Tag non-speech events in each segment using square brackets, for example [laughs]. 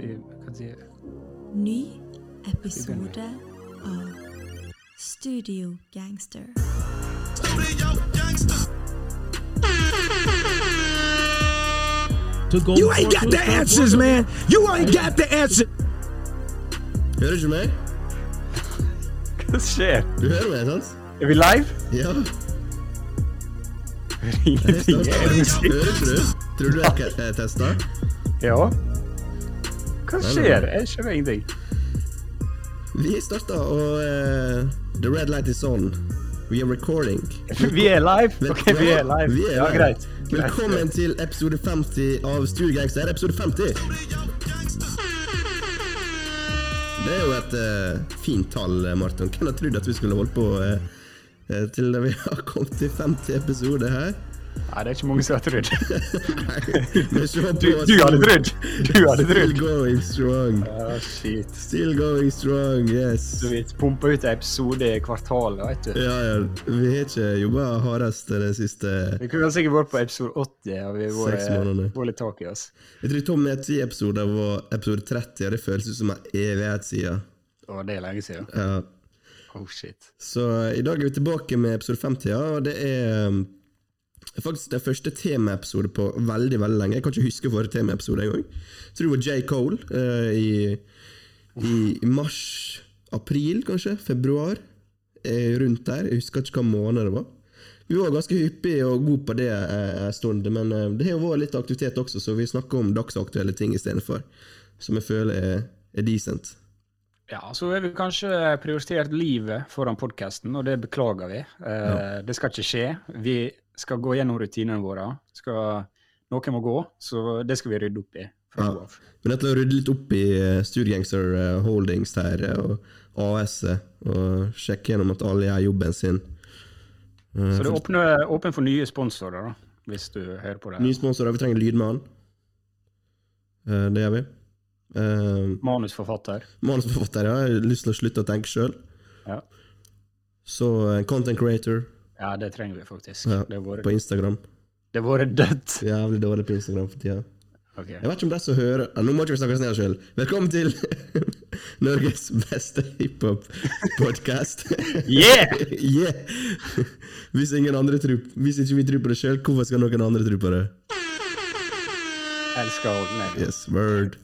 i hva sier jeg? Ny episode av Studio Gangster. To go You ain't got the answers, man. You ain't got the answer. Hører du ikke meg? Hva skjer? Du hører meg, sant? Er vi live? Ja. Ingenting er musikk. Hører ikke du? Tror du jeg testa? Ja. Hva skjer? Jeg skjønner ingenting. Vi starta, og uh, The red light is on. We are recording. [laughs] Vi er live? Ok, vi er live. Vi er Ja, greit. Velkommen til episode 50 av Studiegangster. Episode 50. Det er jo et uh, fint tall, Marton. Martin. Hvem hadde trodd at vi skulle holde på eh, eh, til vi har kommet til 50 episoder her? Nei, det er ikke mange som har trodd. [laughs] Du, du hadde trodd. Du hadde Still going strong. Ja, shit. Still going strong, yes. Så vi Pumpa ut en episode i kvartalet, vet du. Ja, ja. Vi har ikke jobba hardest det siste Vi kunne sikkert vært på episode 80, og vi har vært litt tak i oss. Jeg tror Tom er ti episoder var episode 30, og det føles ut som en evighet siden. Å, det er lenge siden. Ja. Oh, shit. Så eh, i dag er vi tilbake med episode 50, ja, og det er um, faktisk den første temaepisode på veldig veldig lenge. Jeg kan ikke huske forrige temaepisode engang. Tror det var J. Cole uh, i, i, i mars-april, kanskje? Februar? Uh, rundt der. Jeg husker ikke hva måned det var. Vi var ganske hyppige og gode på det eh, en stund, men det har vært litt aktivitet også, så vi snakker om dagsaktuelle ting istedenfor. Som jeg føler er, er decent. Ja, så har vi kanskje prioritert livet foran podkasten, og det beklager vi. Ja. Det skal ikke skje. Vi skal gå gjennom rutinene våre. Skal, noen må gå, så det skal vi rydde opp i. Ja. Men dette å rydde litt opp i uh, Studiegangster eh, Holdings her, eh, og AS-et, og sjekke gjennom at alle gjør jobben sin. Eh, Så det er åpen for nye sponsorer, da, hvis du hører på det. Nye sponsorer. Vi trenger lydmann. Eh, det gjør vi. Manusforfatter. manusforfatter, ja. Jeg har lyst til å slutte å tenke sjøl. Ja. Så eh, content creator ja, det trenger vi faktisk. Ja, Det har på Instagram. det har vært dødt. [laughs] Jævlig dårlig på Instagram for tida. Ok. Jeg vet ikke om de som hører ja, Nå må ikke vi snakke oss ned sjøl. Velkommen til [laughs] Norges beste hiphop-podkast. [laughs] Yeah! yeah! Hvis, ingen andre tror, hvis ikke vi tror på det sjøl, hvorfor skal noen andre tro på det? Elsker å holde ned. Yes, word.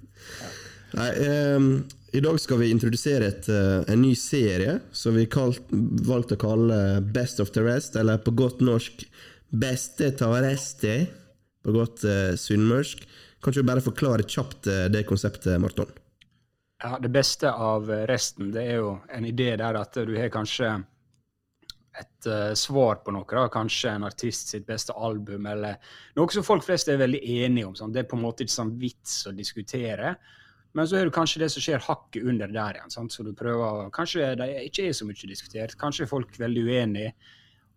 Nei, ehm, I dag skal vi introdusere et, eh, en ny serie som vi kalt, valgte å kalle Best of the Rest, eller på godt norsk Beste ta reste, på godt uh, sunnmørsk. Kan du bare forklare kjapt eh, det konseptet, Marton? Ja, det beste av resten, det er jo en idé der at du har kanskje et uh, svar på noe, da. kanskje en artist sitt beste album, eller noe som folk flest er veldig enige om. Sånn. Det er på en måte ikke sånn vits å diskutere. Men så er det kanskje det som skjer hakket under der igjen. Sant? Så du prøver, Kanskje det ikke er så mye diskutert, kanskje er folk veldig uenige.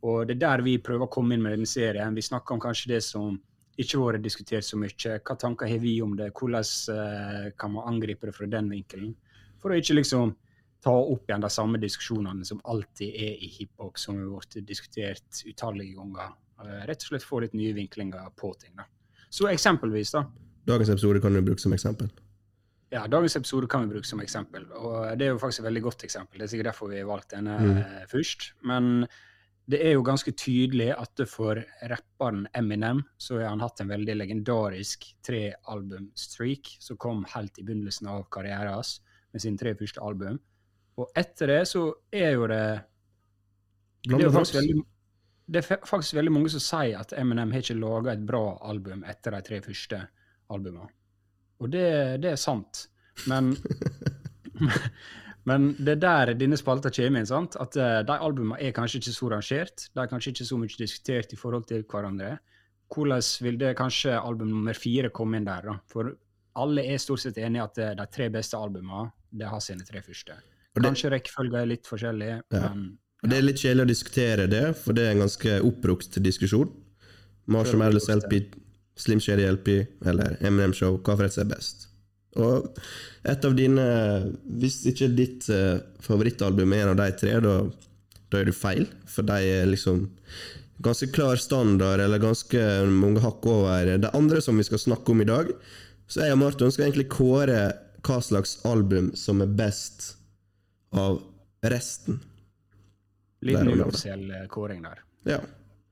Og det er der vi prøver å komme inn med denne serien. Vi snakker om kanskje det som ikke har vært diskutert så mye. Hva tanker har vi om det? Hvordan eh, kan man angripe det fra den vinkelen? For å ikke liksom ta opp igjen de samme diskusjonene som alltid er i hiphop, som har blitt diskutert utallige ganger. Eh, rett og slett få litt nye vinklinger på ting. da. Så eksempelvis, da. Dagens episode kan du bruke som eksempel. Ja, Dagens episode kan vi bruke som eksempel, og det er jo faktisk et veldig godt eksempel. Det er sikkert derfor vi har valgt denne mm. først. Men det er jo ganske tydelig at for rapperen Eminem så har han hatt en veldig legendarisk trealbum-streak som kom helt i begynnelsen av karrieren hans med sine tre første album. Og etter det så er jo det det er, faktisk veldig, det er faktisk veldig mange som sier at Eminem har ikke laga et bra album etter de tre første albumene. Og det, det er sant. Men, [laughs] men det er der denne spalta kommer inn. sant? At eh, de albumene er kanskje ikke så rangert. De er kanskje ikke så mye diskutert i forhold til hverandre. Hvordan vil det kanskje album nummer fire komme inn der? da? For alle er stort sett enige at eh, de tre beste albumene det har sine tre første. Kanskje rekkefølgen er litt forskjellig, Ja. men Og Det er litt kjedelig å diskutere det, for det er en ganske oppbrukt diskusjon. Marshall Mathers LP, Slim Shady LP eller Eminem Show, hva for et er best? Og et av dine Hvis ikke ditt eh, favorittalbum er en av de tre, da, da er du feil, for de er liksom ganske klar standard, eller ganske mange hakk over de andre som vi skal snakke om i dag. Så jeg og Marton skal egentlig kåre hva slags album som er best av resten. Og uoffisiell eh, kåring der. Ja.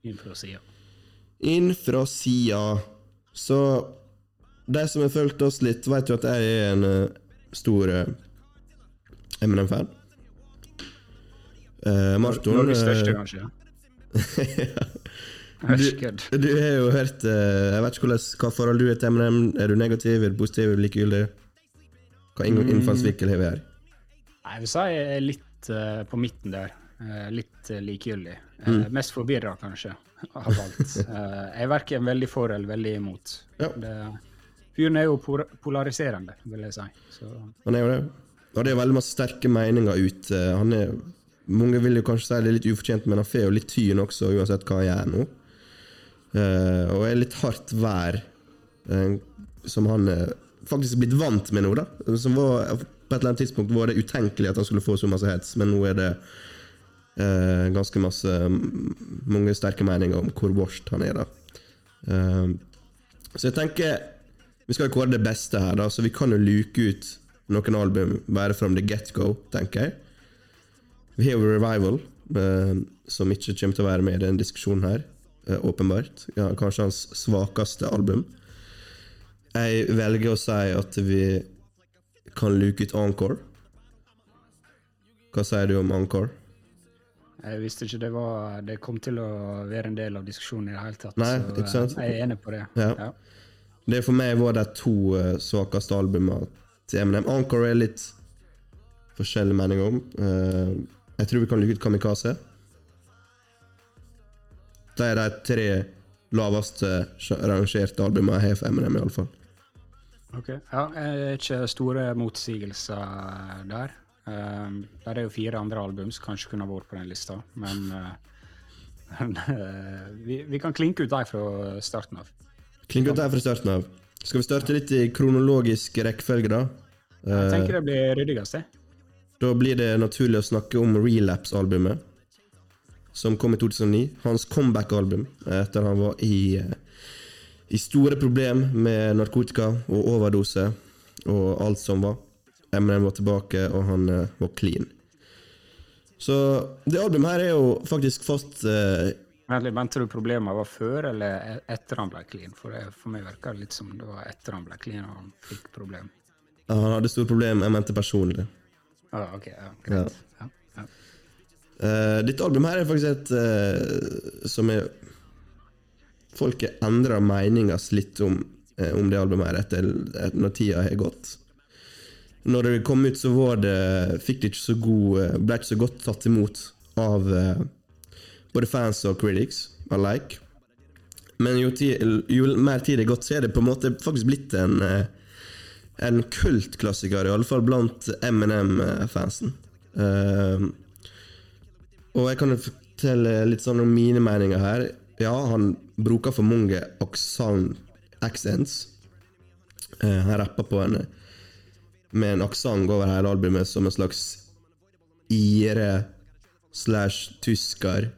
Inn fra sida. Inn fra sida. Så de som har fulgt oss litt, vet jo at jeg er en eh, stor uh, Eminem-fan. Uh, Marton Norges største, eh, kanskje? [laughs] ja. Du har jo hørt uh, Jeg vet ikke hvordan, hva forhold du har til Eminem. Er du negativ, er du positiv, er du likegyldig? Hva Mm. innfallsvinkel har vi her? Nei, Jeg vil si jeg er litt uh, på midten der. Eh, litt uh, likegyldig. Eh, Mm. Mest forvirra, kanskje, av alt. [laughs] Eh, jeg er verken veldig for eller veldig imot. Ja. Det, fyren er jo polariserende, vil jeg si. Så Han er jo det. Og det er veldig masse sterke meninger ute. Han er, mange vil jo kanskje si det er litt ufortjent, men han får jo litt tyn også, uansett hva han gjør nå. Uh, og er litt hardt vær, uh, som han uh, faktisk blitt vant med nå, da. Som var, på et eller annet tidspunkt var det utenkelig at han skulle få så masse hets, men nå er det eh, ganske masse mange sterke meninger om hvor worst han er, da. Eh, så jeg tenker Vi skal kåre det beste her, da, så vi kan jo luke ut noen album bare from the get-go, tenker jeg. Vi har jo Revival, eh, som ikke kommer til å være med i den diskusjonen her, eh, åpenbart. Ja, kanskje hans svakeste album. Jeg velger å si at vi kan luke ut Encore. Hva sier du om Encore? Jeg visste ikke det var Det kom til å være en del av diskusjonen i det hele tatt. Nei, så ikke sant? eh, jeg er enig på det. Ja. Det for meg var de to uh, svakeste albumene til Eminem. Encore er litt forskjellig mening om. Uh, jeg tror vi kan lykke ut Kamikaze. De er de tre laveste rangerte albumene jeg har for Eminem, iallfall. Ok, ja, ikke store motsigelser der. Um, der er jo fire andre album som kanskje kunne vært på den lista, men, uh, [laughs] men vi, vi kan klinke ut dem fra starten av. Klinke ut der fra starten av. Skal vi starte litt i kronologisk rekkefølge, da? Jeg Eh, tenker det blir ryddigst, det. Da blir det naturlig å snakke om Relapse-albumet, som kom i 2009. Hans comeback-album etter han var i, i store problem med narkotika og overdose og alt som var. Eminem var tilbake, og han eh, var clean. Så det albumet her er jo faktisk fast eh, Vent litt, venter du problemet var før eller e- etter han ble clean? For, det, for meg virker det litt som det var etter han ble clean og han fikk problem. Han hadde store problem, jeg mente personlig. Ah, ok, ja, greit. Ja. Ja, Uh, ditt album her er faktisk et uh, som er Folk endrer meninga litt om, uh, om det albumet her etter, etter når tida har gått. Når det kom ut, så var det, fikk det ikke så god eh, ble ikke så godt tatt imot av eh, både fans og critics alike. Men jo, ti, jo mer tid det er gått, så er det på en måte faktisk blitt en eh, en kultklassiker, i alle fall blant Eminem-fansen. Uh, og jeg kan jo fortelle litt sånn om mine meninger her. Ja, han bruker for mange aksent, accents. Uh, han rapper på en med en aksent over hele albumet som en slags ire slash tysker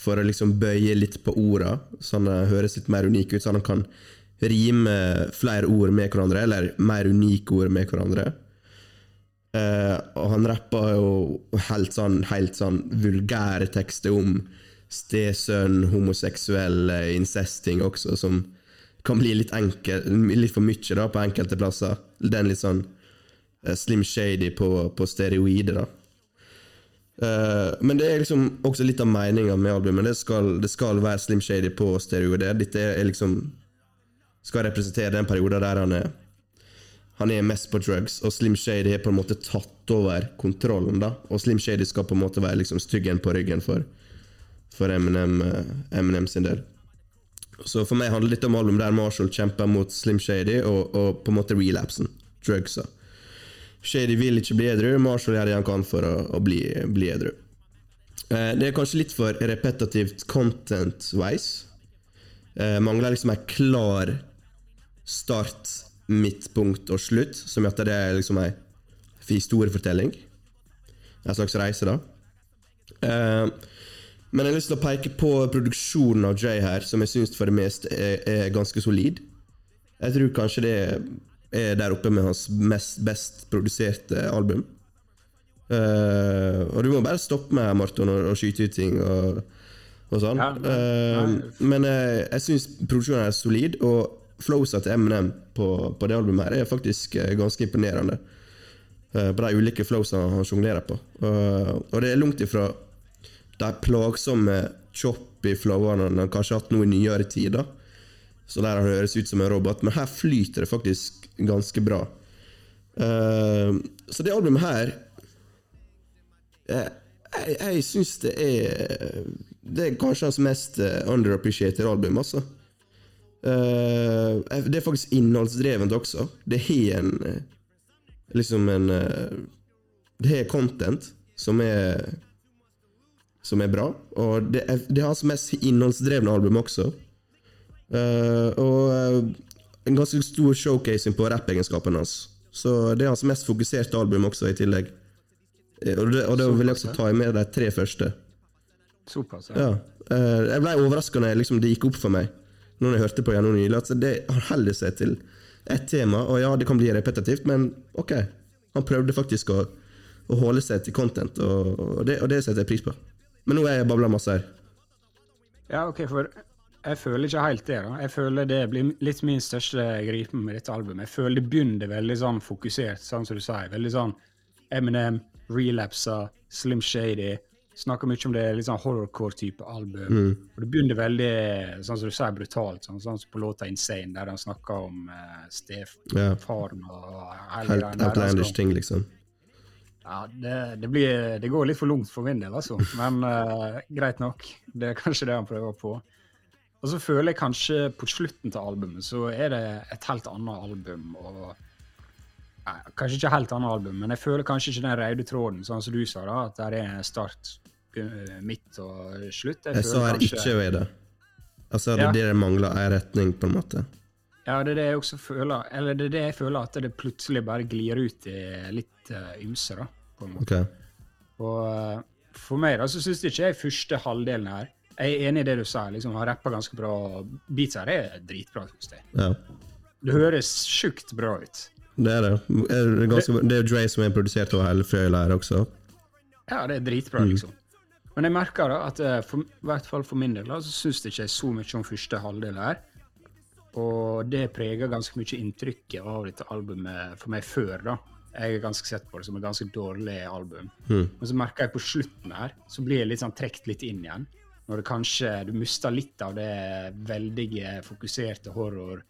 for å liksom bøye litt på orda, så han høres litt mer unik ut, så han kan rime flere ord med hverandre, eller mer unike ord med hverandre. Uh, og han rapper jo helt sånn, helt sånn vulgære tekster om stesønn, homoseksuell eh, incesting også, som kan bli litt enkel, litt for mye da, på enkelte plasser. Den litt sånn Slim Shady på, på steroider, da. Uh, men det er liksom også litt av meninga med albumet. Det skal, det skal være Slim Shady på steroider. Dette er liksom skal representere den perioden der han er Han er mest på drugs, og Slim Shady har på en måte tatt over kontrollen. da Og Slim Shady skal på en måte være liksom styggen på ryggen for, for Eminem, eh, Eminem sin del. Så for meg handler det litt om album der Marshall kjemper mot Slim Shady, og, og på en måte relapsen. Drugsa. Shady vil ikke bli edru, Marshall gjør det han kan for å, å bli, bli edru. Eh, det er kanskje litt for repetitivt content-wise. Eh, mangler liksom en klar start, midtpunkt og slutt, som gjør at det er liksom ei historiefortelling. En slags reise, da. Eh, men jeg har lyst til å peke på produksjonen av Jay her, som jeg syns for det meste er, er ganske solid. Jeg tror kanskje det er er der oppe med hans mest best produserte album. Uh, og du må bare stoppe med Marton og, og skyte ut ting og, og sånn. Ja, Eh, men uh, jeg syns produksjonen er solid, og flowsa til Eminem på, på det albumet her er faktisk ganske imponerende. På de ulike flowsene han sjonglerer på. Og det er langt ifra de plagsomme choppy flowene han kanskje har hatt nå i nyere tid. da Så der han høres ut som en robot, men her flyter det faktisk ganske bra. Uh, så det albumet her eh, Jeg, jeg syns det er Det er kanskje hans mest eh, underappreciated album, altså. Uh, det er faktisk innholdsdrevent også. Det har en eh, Liksom en Det har content som er Som er bra. Og det er, det er hans mest innholdsdrevne album også. Eh, og eh, en ganske stor showcasing på rappegenskapene hans. Så det er hans mest fokuserte album også, i tillegg. Eh, Og det, og det vil jeg også ta med de tre første. Såpass, ja. Jeg ble overraska når liksom, det gikk opp for meg, når jeg hørte på gjennom nylig, at det, holder seg til ett tema. Og ja, det kan bli repetitivt, men ok. Han prøvde faktisk å, å holde seg til content, og, og, det, og det setter jeg pris på. Men nå er jeg babla masse her. Ja, ok, for jeg føler ikke helt det. da. Jeg føler det blir litt min største gripen med dette albumet. Jeg føler det begynner veldig sånn fokusert, sånn som du sier. Veldig sånn Eminem, relapser, Slim Shady. Snakker mye om det litt sånn horrorcore-type album. Og det begynner veldig, sånn som du sier, brutalt. Sånn, sånn som på låta 'Insane', der han snakker om uh, stefaren og hele der, outlandish altså. ting, liksom. Ja, det, det, blir, det går litt for langt for min del, altså. Men uh, greit nok. Det er kanskje det han prøver på. Og så føler jeg kanskje på slutten til albumet så er det et helt annet album. og nei, Kanskje ikke helt annet album, men jeg føler kanskje ikke den røde tråden, sånn som du sa, da, at det er start, eh, midt og slutt. Jeg sa her ikke ved det. Altså, det Ja. er det det mangler ei retning, på en måte. Ja, det er det jeg også føler. Eller det er det jeg føler, at det plutselig bare glir ut i litt uh, ymse, da. på en måte. Okay. Og eh, for meg da, så syns ikke jeg første halvdelen her Jeg er enig i det du sa. liksom, Han rapper ganske bra. Beats her er dritbra. Synes jeg. Ja. Det høres sjukt bra ut. Det er det. Er det, ganske, det er Dre som er produsert over hele fjøla her også. Ja, det er dritbra, liksom. Men jeg merker da at eh, for, i hvert fall for min del da, så syns jeg ikke så mye om første halvdel her. Og det preger ganske mye inntrykket av dette albumet for meg før, da. Jeg har ganske sett på det som et ganske dårlig album. Men så merker jeg på slutten her, så blir jeg litt sånn trukket litt inn igjen. Når det kanskje Du mister litt av det veldige, fokuserte horror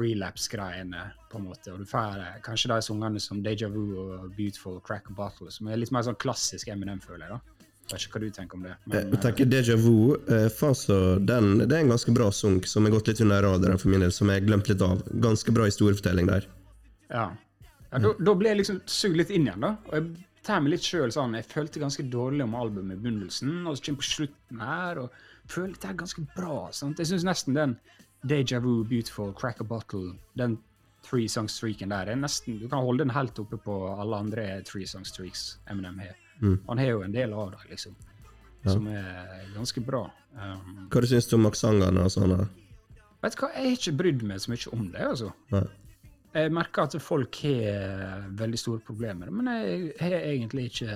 relapse-greiene, på en måte. Og du får eh, kanskje de sangene som Deja Vu og Beautiful Crack Bottle, som er litt mer sånn klassisk Eminem, føler jeg, da. Jeg vet ikke hva du tenker om det. Jeg tenker Deja Vu eh, faen så den, Det er en ganske bra sang som har gått litt under radaren for min del, som jeg har glemt litt av. Ganske bra historiefortelling der. eh, ja. ja da, da ble jeg liksom sugd litt inn igjen, da. Og jeg tar meg litt sjøl sånn Jeg følte ganske dårlig om albumet i begynnelsen, og så kommer på slutten her, og føler det er ganske bra. sant? Jeg syns nesten den Deja Vu, Beautiful, Crack a Bottle, den three song streaken der, er nesten Du kan holde den helt oppe på alle andre three song streaks Eminem har. Han har jo en del av dem, liksom, som er ganske bra. Um, Hva du syns du om aksentene og sånn? vet du hva, jeg har ikke brydd meg så mye om det, altså. Nei. Jeg merker at folk har veldig store problemer, men jeg har egentlig ikke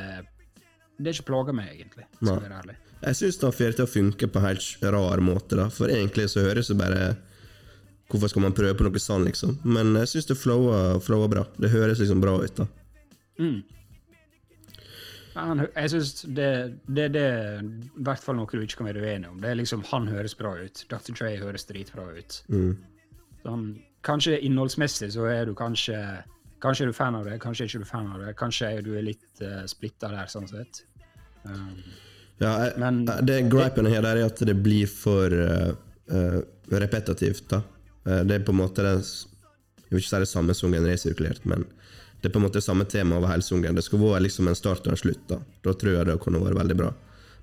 Det har ikke plaga meg, egentlig, skal være ærlig. Jeg syns det får det til å funke på en helt rar måte, da. For egentlig så høres det bare Hvorfor skal man prøve på noe sånn, liksom? Men jeg syns det flower, flower bra. Det høres liksom bra ut, da. Mm. han, jeg synes det, det, det er i hvert fall noe du ikke kan være uenig om. Det er liksom, Han høres bra ut. Dr. Dre høres dritbra ut. Sånn, kanskje innholdsmessig så er du kanskje Kanskje er du fan av det, kanskje er ikke du fan av det. Kanskje er du litt uh, splitta der, sånn sett. Um, Ja, jeg, Men- det gripen her der er at det blir for uh, uh, repetitivt, da. Uh, det er på en måte den Jeg vil ikke si det samme sungen resirkulert, men det er på en måte samme tema over hele sungen. Det skulle vært liksom en start og en slutt. Da Da tror jeg det kunne vært veldig bra.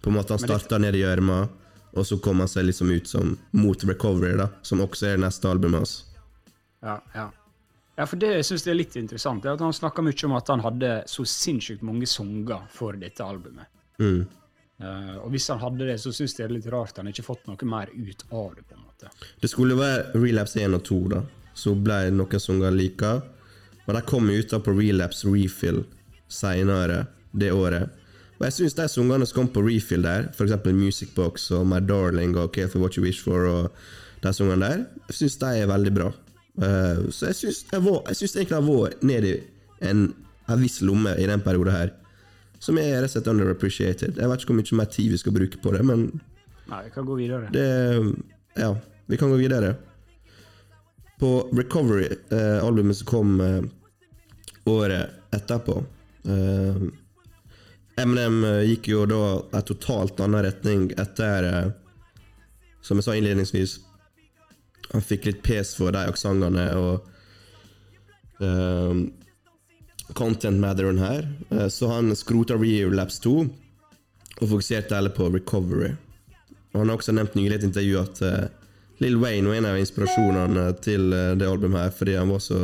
På en måte Han starta ned i gjørma, og så kom han seg liksom ut som mot Recovery, da som også er det neste albumet hans. Ja, ja. ja, for det jeg er litt interessant, det er at han snakka mye om at han hadde så sinnssykt mange sanger for dette albumet. Mm. Uh, og hvis han hadde det, så syns jeg det er litt rart han ikke fått noe mer ut av det. på en måte. Det skulle være Relapse 1 og 2, da. Så ble noen sanger like. Og de kom ut da på Relapse Refill seinere det året. Og jeg syns de sangene som kom på Refill der, f.eks. Music Box og My Darling og Careful What You Wish For og de sangene der, syns de er veldig bra. Eh, så jeg syns jeg, var- jeg syns egentlig jeg var ned i en, en viss lomme i den perioden her. Som er rett og slett underappreciated. Jeg vet ikke hvor mye mer tid vi skal bruke på det, men Nei, vi kan gå videre. det Ja, vi kan gå videre. På Recovery, eh, albumet som kom eh, året etterpå eh, Eminem eh, gikk jo da en totalt annen retning etter eh, Som jeg sa innledningsvis, han fikk litt pes for de aksentene og eh, Content Matteren her, eh, så han skrota Relapse 2 og fokuserte heller på Recovery. Og Han har også nevnt nylig i et intervju at uh, Lill Wayne var en av inspirasjonene til eh, det albumet her, fordi han var så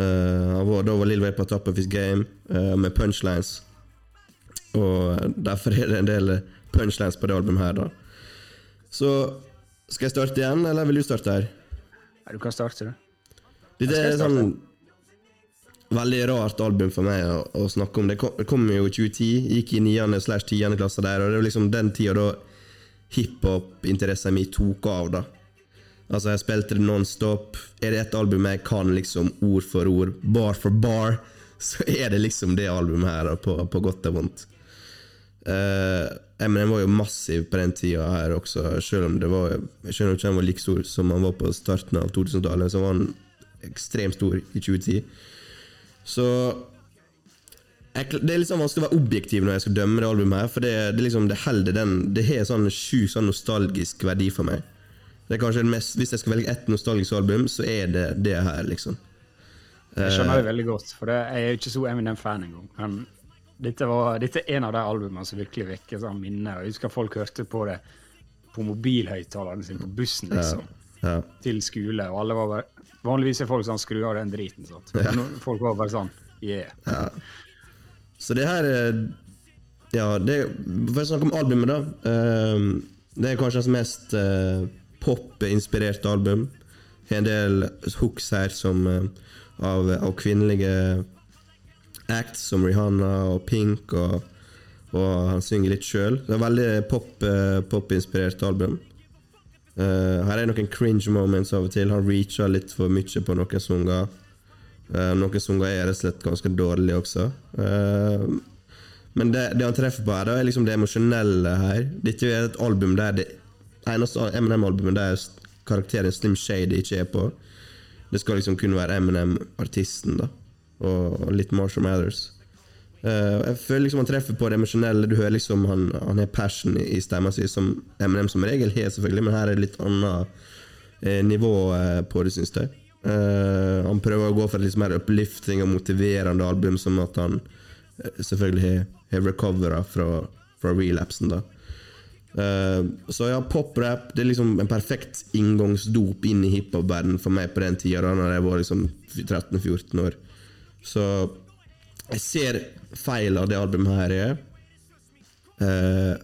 eh, han var, Da var Lill Wayne på top of his game eh, med punchlines. Og derfor er det en del punchlines på det albumet her, da. Så skal jeg starte igjen, eller vil du starte her? Nei, du kan starte, du. Dette er et sånn veldig rart album for meg å, å snakke om. Det kom, kom jo i 2010, gikk i 9. slash 10. klasse der, og det var liksom den tida da hiphop-interessen min tok av, da. Altså, jeg spilte det nonstop. Er det et album jeg kan liksom ord for ord, bar for bar, så er det liksom det albumet her, da, på, på godt og vondt. Uh, Eminem var jo massiv på den tida her også, selv om det var Jeg skjønner ikke han var like stor som han var på starten av 2000-tallet, så var han ekstremt stor i 2010. Så jeg, Det er liksom vanskelig å være objektiv når jeg skal dømme det albumet, her for det, det, liksom, det holder den Det har sånn sjukt sånn nostalgisk verdi for meg. Det er kanskje det mest, Hvis jeg skal velge ett nostalgisk album, så er det det her, liksom. Jeg skjønner det veldig godt, for det, jeg er jo ikke så Eminem-fan engang. Dette, var, dette er en av de albumene som virkelig vekker sånn minner. Jeg husker folk hørte på det på mobilhøyttaleren sin på bussen, liksom. Ja. Til skole, og alle var bare Vanligvis er folk sånn skru av den driten, sant. Ja. folk var bare sånn yeah. Så det her eh, Ja, det, for å snakke om albumet, da. eh, det er kanskje hans mest eh, pop-inspirerte album. En del hooks her som, eh, av, av kvinnelige acts, som Rihanna og Pink, og, og han synger litt sjøl. Det er veldig pop, eh, pop-inspirert album. Uh, her er noen cringe moments av og til. Han reacher litt for mye på noen sanger. Uh, noen sanger er rett og slett ganske dårlige også. Uh, men det, det han treffer på her, er liksom det emosjonelle her. Dette er et album der det eneste Eminem-albumet der karakteren Slim Shady ikke er på. Det skal liksom kun være Eminem-artisten, da. Og, litt Marshall Mathers. Eh, jeg føler liksom han treffer på det emosjonelle. Du hører liksom han, han har passion i, stemma si, som Eminem som regel har, selvfølgelig, men her er det litt annet eh, nivå eh, på det, syns jeg. Han prøver å gå for et litt mer uplifting og motiverende album, som at han selvfølgelig har, recovera fra, fra relapsen, da. Uh, så ja, poprap er liksom en perfekt inngangsdop inn i hiphop-verdenen for meg på den tida, da når jeg var liksom 13-14 år. Så jeg ser feil av det albumet her er. Uh,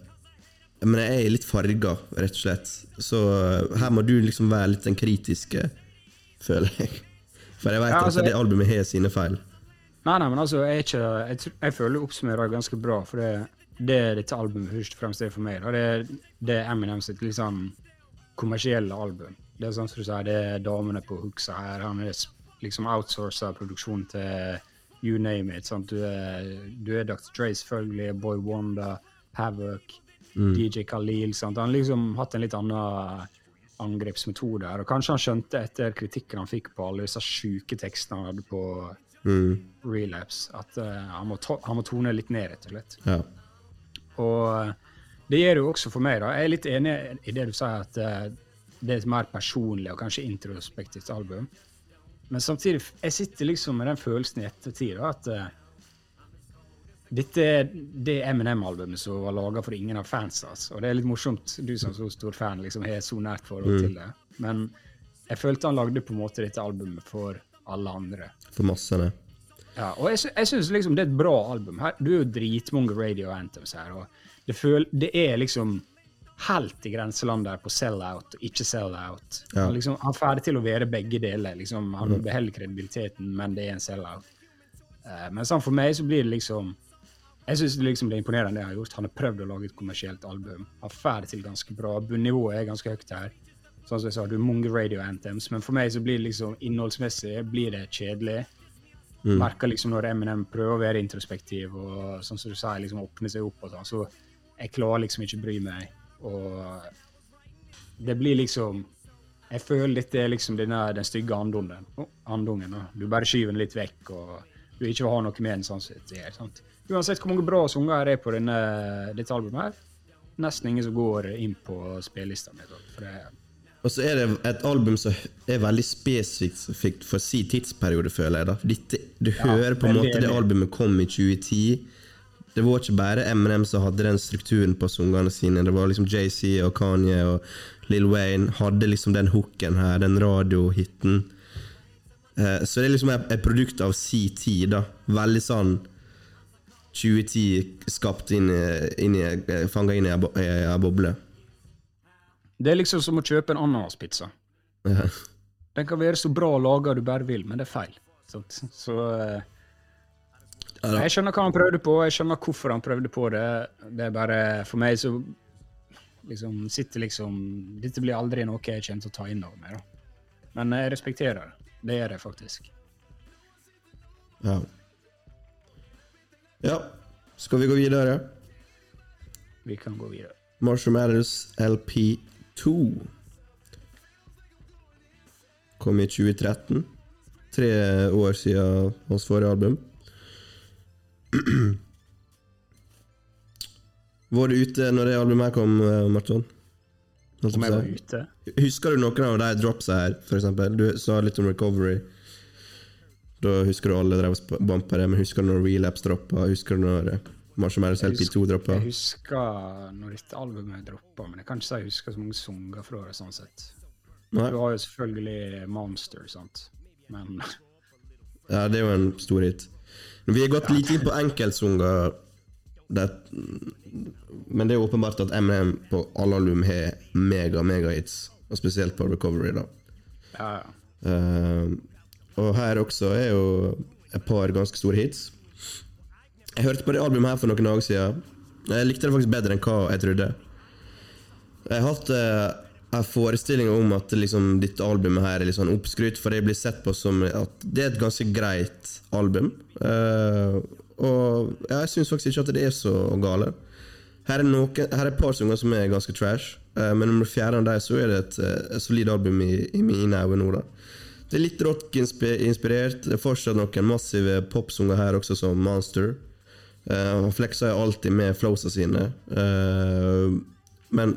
men jeg er litt farga, rett og slett. Så eh, her må du liksom være litt den kritiske, føler jeg. For jeg vet Ja, altså, at det albumet har sine feil. Nei, nei, men altså, jeg, ikke, jeg, jeg føler du oppsummerer ganske bra. For det, det dette albumet først og fremst er for meg, da, det, det er Eminem sitt sånn kommersielle album. Det er sånn som du sier, det er damene på hooksa her. Han er liksom outsourcer produksjonen til you name it. Sant? Du, er, du er Dr. Dre, selvfølgelig, Boy Wonder, Havoc, DJ Khalil. Sant? Han har liksom hatt en litt annen angrepsmetode. Og kanskje han skjønte etter kritikken han fikk på alle disse sjuke tekstene han hadde på Mm, relapse, at uh, han, må han må tone litt ned, rett og slett. ja. Og eh, det gjør det jo også for meg, da. Jeg er litt enig i det du sier, at uh, det er et mer personlig og kanskje introspektivt album. Men samtidig, jeg sitter liksom med den følelsen i ettertid at uh, dette er det Eminem-albumet som var laga for ingen av fansa. Altså. Og det er litt morsomt, du som så stor fan liksom har så nært forhold til det. Men jeg følte han lagde på en måte dette albumet for alle andre. For massene. Ja, og jeg, jeg syns liksom det er et bra album. Her, du er jo dritmange radio anthems her, og det, føl det er liksom helt i grenseland der på sell-out og ikke sell-out. Ja. Han, liksom, han er ferdig til å være begge deler. Liksom, han beholder kredibiliteten, men det er en sell-out. Uh, men sånn for meg så blir det liksom Jeg syns liksom det er imponerende det han har gjort. Han har prøvd å lage et kommersielt album. Han får det til ganske bra. Bunnivået er ganske høyt her. Sånn som jeg sa, du har mange radio anthems, men for meg så blir det liksom innholdsmessig blir det kjedelig. Merker liksom når Eminem prøver å være introspektiv og sånn som du sier, liksom åpne seg opp og sånn, så jeg klarer liksom ikke bry meg. Og det blir liksom Jeg føler dette er liksom denne, den stygge andungen. Andungen. Du bare skyver den litt vekk, og du ikke ha noe med den sånn sett. Det sant? Uansett hvor mange bra sanger det er på denne, dette albumet her, nesten ingen som går inn på spillelista mi. Og så er det et album som er veldig spesifikt for sin tidsperiode, føler jeg. da. Dette, du hører på en måte det det albumet kom i 2010. Det var ikke bare Eminem som hadde den strukturen på sangene sine. Det var liksom JC og Kanye og Lil Wayne hadde liksom den hooken her, den radiohiten. Eh, så det er liksom et, produkt av si tid, da. Veldig sånn 2010 skapt inn i, inn i Fanga inn i ei boble. det er liksom som å kjøpe en ananaspizza. Ja. Den kan være så bra laga du bare vil, men det er feil. Så, Så eh, Ja, da. Jeg skjønner hva han prøvde på, jeg skjønner hvorfor han prøvde på det. Det er bare For meg så liksom sitter liksom Dette blir aldri noe jeg kommer til å ta inn over meg, da. Men jeg respekterer det. Det gjør jeg faktisk. Ja. ja. Skal vi gå videre? Vi kan gå videre. Marshall Matters LP2 kom i 2013. Tre år siden hans forrige album. Var du ute når det albumet her kom, eh, Marton? Om jeg var ute? Husker du noen av de dropsa her, eksempel? Du sa litt om Recovery. Da husker du alle drev og bampa det, men husker du når Relapse droppa? Husker du når Marshmallows Marshall Mathers LP2 droppa? Jeg husker når dette albumet droppa, men jeg kan ikke si jeg husker så mange sanger fra det. sånn sett. Nei? Du har jo selvfølgelig Monster, sant. Men Ja, det er jo en stor hit. Vi har gått litt inn på enkeltsanger, men det er åpenbart at MNM på alle album har mega, mega hits. Og spesielt på Recovery, da. ja, ja. Uh, og her også er jo et par ganske store hits. Jeg hørte på det albumet her for noen dager siden. Jeg likte det faktisk bedre enn hva jeg trodde. Jeg har hatt eh, en forestilling om at liksom, ditt album her er litt sånn oppskrytt, for det blir sett på som at det er et ganske greit album. Uh, og jeg syns faktisk ikke at det er så gale. Her er, noen, her er et par sanger som er ganske trash, uh, men nummer fjerde av dem så er det et, eh, et solid album i, i mine øyne nå. da. Det er litt rock-inspirert. Det er fortsatt noen massive popsanger her også, som Monster. Uh, han flekser alltid med flowsa sine. uh, men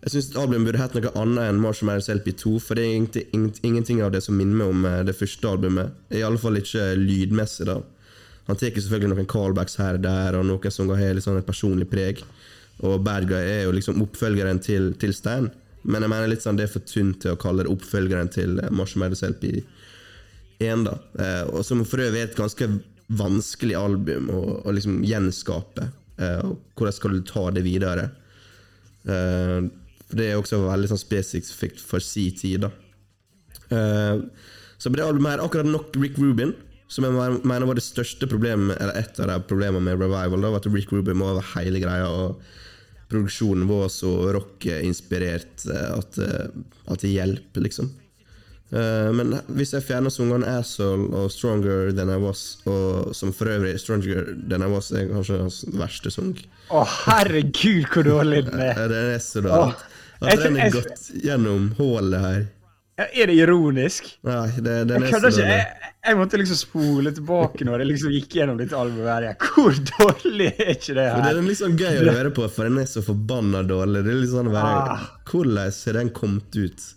jeg syns albumet burde hett noe annet enn Marshmallows LP2, for det er ingenting, av det som minner meg om eh, det første albumet. I alle fall ikke lydmessig, da. Han tar selvfølgelig noen callbacks her og der, og noen som har litt sånn et personlig preg. Og Bad Guy er jo liksom oppfølgeren til, til Stan, men jeg mener litt sånn det er for tynt til å kalle det oppfølgeren til Marshmallows LP1, da. Eh, og som for øvrig er et ganske vanskelig album å, å liksom gjenskape. Eh, og hvordan skal du ta det videre? Eh, for det er også veldig sånn spesifikt for si tid. Eh, så på det albumet her akkurat nok Rick Rubin, som jeg mener var det største problemet Eller et av de problemene med Revival, da, var at Rick Rubin var over hele greia. Og produksjonen var så rock-inspirert eh, at, eh, at det hjelper, liksom. Uh, men hvis jeg fjerner sangene 'Asshole' og 'Stronger Than I Was', og som for øvrig 'Stronger Than I Was' er kanskje hans verste sang Å, herregud, hvor dårlig den er! Den er så dårlig. Åh, At jeg- den er jeg- gjennom hullet her. Er det ironisk? Nei, det, det er nesten ikke. Jeg, jeg måtte liksom spole tilbake når jeg liksom gikk gjennom dette albumet. her. Hvor [laughs] dårlig er ikke det Men det er sånn gøy å høre på, for den er så forbanna dårlig. Det er litt sånn. Hvordan har den kommet ut?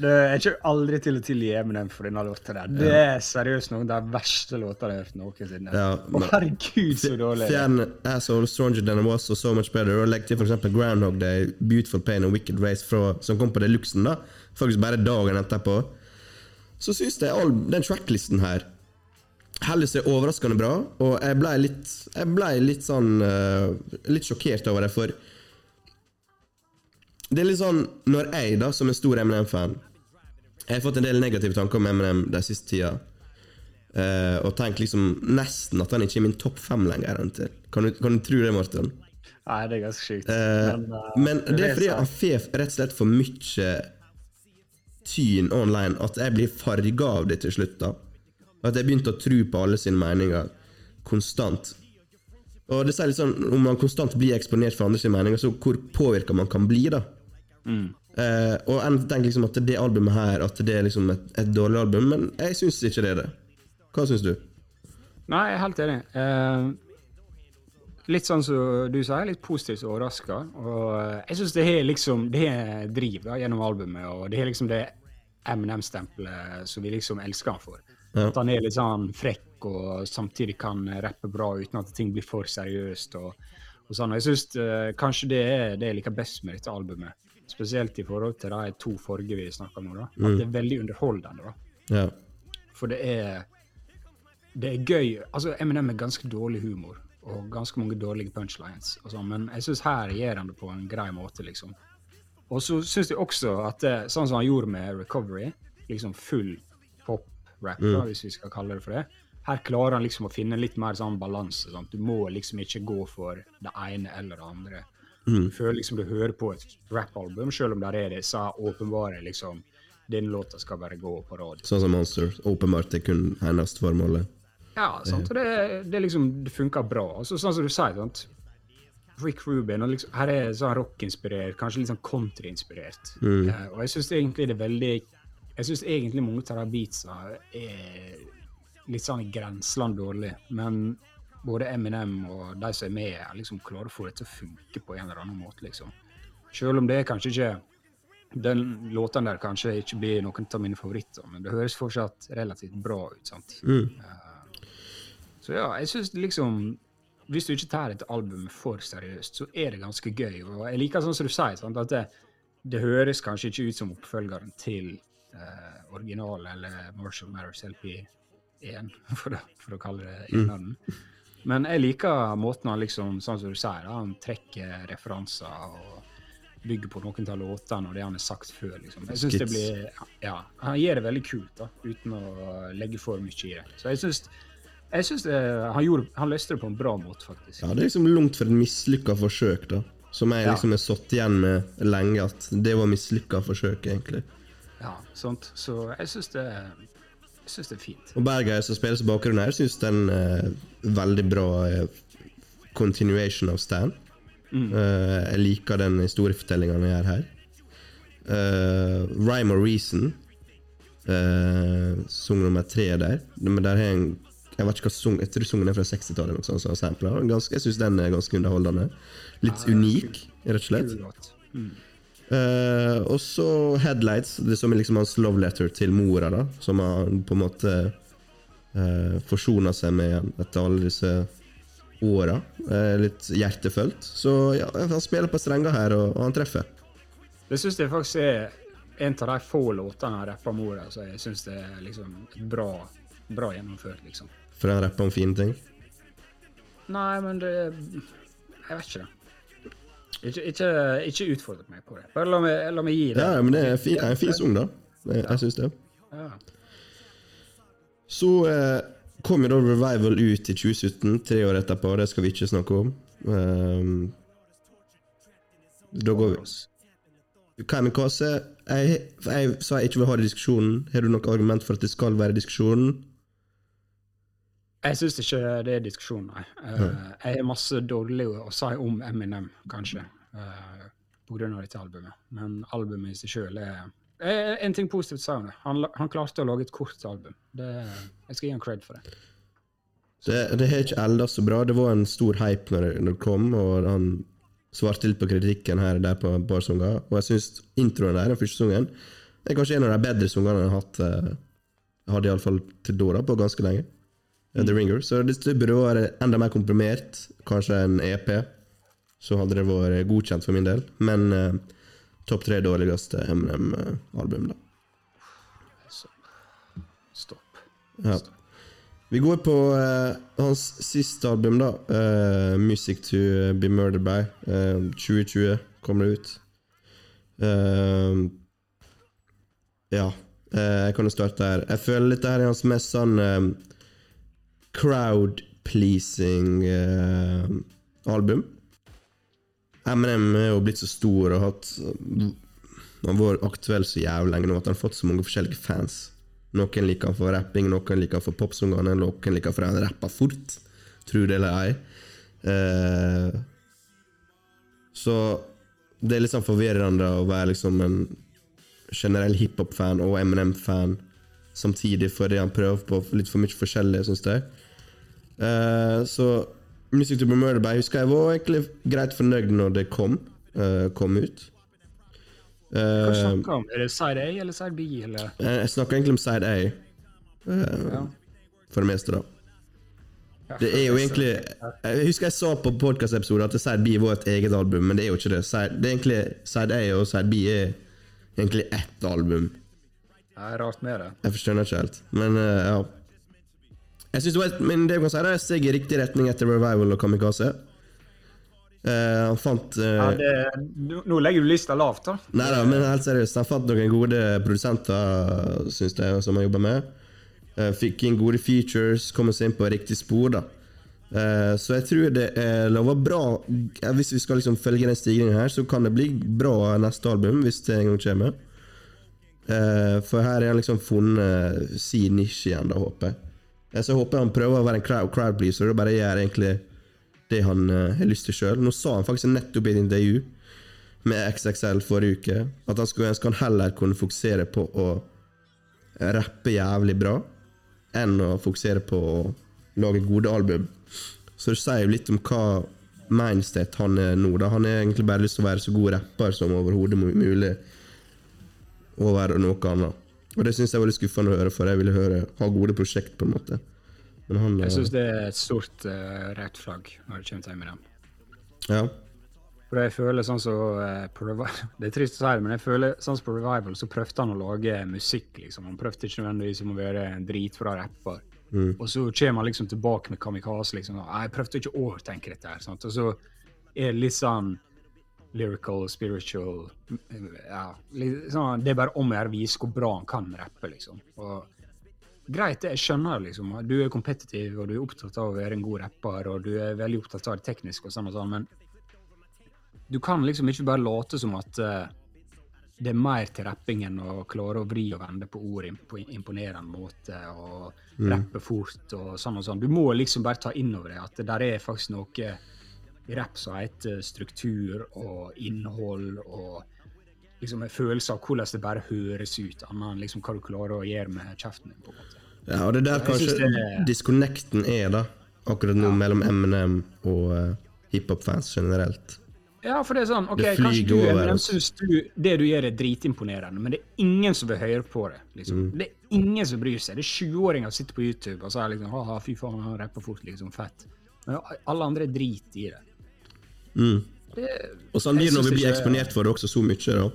Det, jeg ikke aldri til å tilgi Eminem for denne låta der. Det er seriøst noen av de verste låtene jeg har hørt noensinne. Ja, herregud, så dårlig. er. Fjern 'Asshole', 'Stronger Than I Was' og 'So Much Better', og legg til eksempel 'Groundhog Day', 'Beautiful Pain' og 'Wicked Race', fra, som kom på Deluxen, da. Faktisk bare dagen etterpå. Så syns jeg all, den tracklisten her heller seg overraskende bra, og jeg blei litt Jeg ble litt sånn uh, Litt sjokkert over det, for Det er litt sånn Når jeg, da, som en stor Eminem-fan Jeg har fått en del negative tanker om Eminem den siste tida. Uh, og tenkt liksom nesten at han ikke er min topp fem lenger. Kan du, kan du tro det, Morten? Nei, det er ganske sjukt. Uh, men, uh, men det er fordi han får rett og slett for mye tyn online at jeg blir farga av det til slutt. da At jeg begynte å tro på alle sine meninger konstant. Og det sier litt sånn Om man konstant blir eksponert for andre sine meninger, så hvor påvirka man kan bli, da. Eh, og jeg tenker liksom at det albumet her At det er liksom et, et dårlig album, men jeg syns ikke det er det. Hva syns du? Nei, jeg er helt enig. Eh, litt sånn som du sier, litt positivt overraska. Og eh, jeg syns det har liksom Det har driv da, gjennom albumet, og det har liksom det MNM-stempelet som vi liksom elsker han for. Ja. At han er litt sånn frekk og samtidig kan rappe bra uten at ting blir for seriøst. og, og sånn. Og jeg syns eh, kanskje det er det jeg liker best med dette albumet. Spesielt i forhold til de to forrige vi snakka om nå. da. At det er veldig underholdende. da. Ja. For det er Det er gøy. Altså, Eminem er ganske dårlig humor og ganske mange dårlige punchlines, og sånn, men jeg syns her gjør han det på en grei måte, liksom. Og så syns jeg også at sånn som han gjorde med Recovery, liksom full pop-rap, mm. hvis vi skal kalle det for det, her klarer han liksom å finne litt mer sånn balanse. Du må liksom ikke gå for det ene eller det andre. Du føler liksom du hører på et rappalbum, selv om der er disse åpenbare liksom Denne låta skal bare gå på radio. Sånn som Monster. Åpenbart det kun hennes formålet. Ja, sant? og det, det, liksom, det funker bra. Altså, sånn som du sier, sant? Rick Rubin og liksom, Her er sånn rockinspirert, kanskje litt sånn countryinspirert. Uh, og jeg syns egentlig det er veldig Jeg syns egentlig mange av de beatsa er litt sånn i grenseland dårlig, men både Eminem og de som er med, er liksom klarer å få det til å funke på en eller annen måte, liksom. Selv om det kanskje ikke den låten der kanskje ikke blir noen av mine favoritter, men det høres fortsatt relativt bra ut. sant? Så ja, jeg syns liksom Hvis du ikke tar et album for seriøst, så er det ganske gøy. Og jeg liker sånn som du sier, sant, at det, det høres kanskje ikke ut som oppfølgeren til uh, original eller Marshall Matters LP1, [laughs] for for å kalle det en av den. Men jeg liker måten han liksom, sånn som du sier, han trekker referanser og bygger på noen av låtene og det han har sagt før. liksom. Jeg synes det blir, ja, Han gjør det veldig kult, da, uten å legge for mye i det. Så jeg syns, jeg syns det, han, gjorde, han løste det på en bra måte, faktisk. Ja, det er liksom langt fra et mislykka forsøk, da. Som jeg liksom har satt igjen med lenge, at det var mislykka forsøk, egentlig. Ja, sant? Så jeg syns det, jeg synes det er fint. Og Bergeir som spiller i bakgrunnen her, syns den er veldig bra eh, continuation av Stan. Eh, jeg liker den historiefortellinga han gjør her. Uh, Rhyme or Reason, uh, sang nummer tre der. Men der er en Jeg vet ikke hva sung, Jeg tror sangen er fra 60-tallet. eller noe sånt, så sampler. Ganske- Jeg syns den er ganske underholdende. Litt unik, rett og slett. Kul Eh, og så Headlights, det som er liksom hans love letter til mora, da. Som han på en måte uh, forsona seg med igjen etter alle disse åra. Uh, litt hjertefølt. Så ja, han spiller på strenger her, og, og han treffer. Det syns jeg faktisk er en av de få låtene han rapper mora, så jeg syns det er liksom bra, bra gjennomført, liksom. For han rapper om fine ting. Nei, men det Jeg vet ikke det. Ikke, ikke, ikke utfordre meg på det. Bare la meg, la meg gi det. Ja, men det er fin, en fin sang, da. Jeg, jeg syns det. Ja. Så eh, kom jo da Revival ut i 2017, tre år etterpå. Det skal vi ikke snakke om. Um, da går vi Kamikaze jeg, jeg sa jeg ikke vil ha det i diskusjonen. Har du noe argument for at det skal være i diskusjonen? Jeg syns ikke det er diskusjon, nei. Uh, jeg har masse dårlig å si om Eminem, kanskje, uh, av dette albumet. Men albumet i seg sjøl er En ting positivt sa han det. Han, klarte å lage et kort album. Det, jeg skal gi han cred for det. Det, det har ikke elda så bra. Det var en stor hype når det, når det kom, og han svarte litt på kritikken her og der på et par sanger. Og jeg syns introen der, den første sangen, er kanskje en av de bedre sangene han har hatt. Uh, hadde iallfall til da, da, på ganske lenge. Eh, The Ringer. Så det det burde vært enda mer komprimert. Kanskje en EP. Så hadde det vært godkjent for min del. Men uh, topp tre dårligste MNM-album, da. Stopp. Ja. Vi går på uh, hans siste album, da. Uh, 'Music to Be Murdered By'. Eh, 2020 kommer det ut. Ja, jeg kan jo starte her. Jeg føler dette her er hans mest sånn eh, crowd-pleasing eh. Eminem er jo blitt så stor og hatt Han har vært aktuell så jævlig lenge nå at han har fått så mange forskjellige fans. Noen liker han for rapping, noen liker han for popsangene, noen liker han for han rapper fort. Tro det eller ei. Eh, så det er litt sånn forvirrende å være liksom en generell hiphop-fan og Eminem-fan samtidig, fordi han prøver på litt for mye forskjellig, syns jeg. Eh, så Music to be Murdered by husker jeg var egentlig greit fornøyd når det kom, uh, kom ut. Hva Eh, du om? Er det side A eller side B? Eller? jeg snakker egentlig om side A, Ja. for det meste, da. Det er jo egentlig Jeg husker jeg sa på podkast-episoden at Side B var et eget album, men det er jo ikke det. Side, det er egentlig Side A og Side B er egentlig ett album. Det er rart med det. Jeg forstår ikke helt, men ja. Jeg synes det var men det kan si, er et steg i riktig retning etter Revival og Kamikaze. Uh, han fant uh, Ja, det, nå- nå legger du lista lavt, da. Nei da, men helt seriøst. Han fant noen gode produsenter, synes jeg, som han jobber med. Uh, Fikk inn gode features, kom seg inn på riktig spor, da. Så jeg tror det er lover bra Hvis vi skal liksom følge den stigningen her, så kan det bli bra neste album, hvis det en gang kommer. For her har han liksom funnet sin nisje igjen, da, håper jeg. Så jeg håper han prøver å være en crowd, crowd pleaser og bare gjør egentlig det han uh, har lyst til sjøl. Nå sa han faktisk nettopp i et intervju med XXL forrige uke at han skulle ønske han heller kunne fokusere på å rappe jævlig bra enn å fokusere på å lage gode album. Så det sier jo litt om hva mindset han er nå. da Han har egentlig bare lyst til å være så god rapper som overhodet mulig, og være noe annet. Og det syns jeg var litt skuffende å høre, for jeg ville høre, ha gode prosjekt, på en måte. Men han Jeg eh, syns det er et stort uh, rett flagg når det kommer til Eminem. Ja. For jeg føler sånn så uh, på Revival [laughs] Det er trist å si det, men jeg føler sånn som på Revival så prøvde han å lage musikk, liksom. Han prøvde ikke nødvendigvis om å være en dritbra rapper. Og så kommer han liksom tilbake med Kamikaze, liksom. og, Jeg prøvde ikke å overtenke dette her. Sant? Og så er det litt sånn lyrical, spiritual ja, sånn, Det er bare om å gjøre å vise hvor bra han kan rappe, liksom. Og greit, jeg skjønner liksom. Du er kompetitiv, og du er opptatt av å være en god rapper, og du er veldig opptatt av det tekniske og sånn og sånn, men du kan liksom ikke bare late som at uh, det er mer til rapping enn å klare å vri og vende på ord på imponerende måte og rappe fort og sånn og sånn. Du må liksom bare ta inn over deg at det der er faktisk noe rapp som heter struktur og innhold og liksom en følelse av hvordan det bare høres ut, annet enn liksom hva du klarer å gjøre med kjeften din. på en måte. Ja, og det er der kanskje det disconnecten er, da. Akkurat nå, mellom Eminem og uh, hiphop-fans generelt. Ja, for det er sånn, ok, kanskje du, Eminem, synes du det du gjør er dritimponerende, men det er ingen som vil høre på det. liksom. Mm. Det er ingen som bryr seg. Det er 20-åringer som sitter på YouTube og sier liksom, haha, fy faen, han rapper fort, liksom, fett. Men alle andre driter i det. Mm. det Og sånn blir det når vi blir eksponert for det også så mye, da.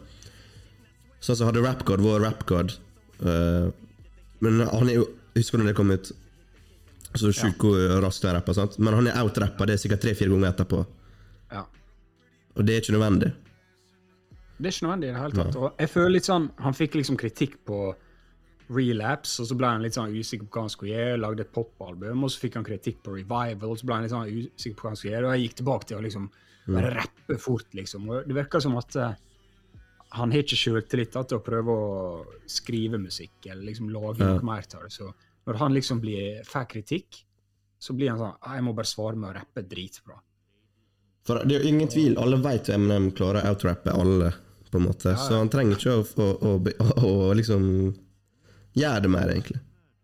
Sånn som hadde RapGod vært RapGod uh, Men han er jo Husker du det kom ut? Så sjukt hvor raskt han rapper, sant? Men han er outrappa, det er sikkert tre-fire ganger etterpå. ja. Og det er ikke nødvendig. Det er ikke nødvendig i det hele tatt. Og jeg føler litt sånn, Han fikk liksom kritikk på Relapse, og så ble han litt sånn usikker på hva han skulle gjøre. Lagde et popalbum, og så fikk han kritikk på Revival, og så ble han litt sånn usikker på hva han skulle gjøre. Og jeg gikk tilbake til å liksom bare rappe fort, liksom. Og det virker som at uh, han har ikke sjøltillit til å prøve å skrive musikk eller liksom lage noe mer til det. Så når han liksom blir, får kritikk, så blir han sånn «Ah, Jeg må bare svare med å rappe dritbra. For det er jo ingen tvil, alle vet jo Eminem klarer å outrappe alle, på en måte. Så han trenger ikke å, å, å, [laughs] å liksom gjøre det mer, egentlig.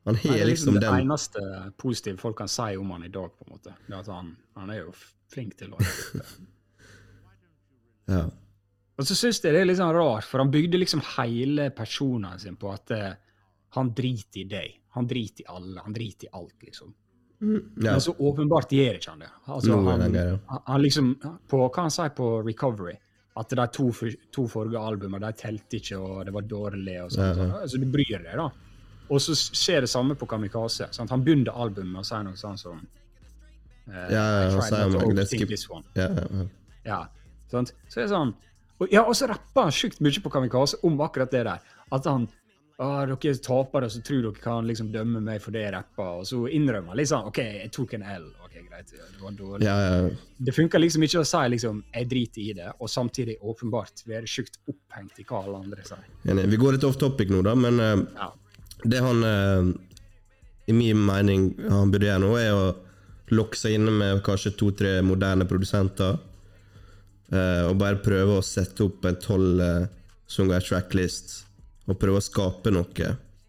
Han har er liksom den det eneste positive folk kan si om han i dag, på en måte. Det er at han, han er jo flink til å [laughs] ja. Og så syns jeg det er litt sånn rart, for han bygde liksom hele personen sin på at uh, han driter i deg. Han driter i alle. Han driter i alt, liksom. ja. Men så åpenbart gjør ikke han det. Altså, er han, han, han liksom på, Hva han sier på Recovery? At de to, to forrige albumene de telte ikke, og det var dårlig. og sånt. Ja, ja. Så du bryr deg, da. Og så skjer det samme på Kamikaze. Sant? Han begynner albumet med å si noe sånn som uh, Ja, ja, det. Ja, ja, ja. Ja, sant? Så det er sånn Og, ja, og så rapper han sjukt mye på Kamikaze om akkurat det der. At han ah, dere er tapere, så tror dere kan liksom dømme meg for det jeg rapper. Og så innrømmer han liksom OK, jeg tok en L. ok, greit, det var dårlig. Ja, ja. Det funker liksom ikke å si liksom, jeg driter i det, og samtidig åpenbart være sjukt opphengt i hva alle andre sier. Ja, Vi går litt off topic nå, da, men uh, Ja. det han uh, i min mening han burde gjøre nå, er å lokke seg inne med kanskje to-tre moderne produsenter. Uh, og bare prøve å sette opp en tolv uh, sanger tracklist. Og prøve å skape noe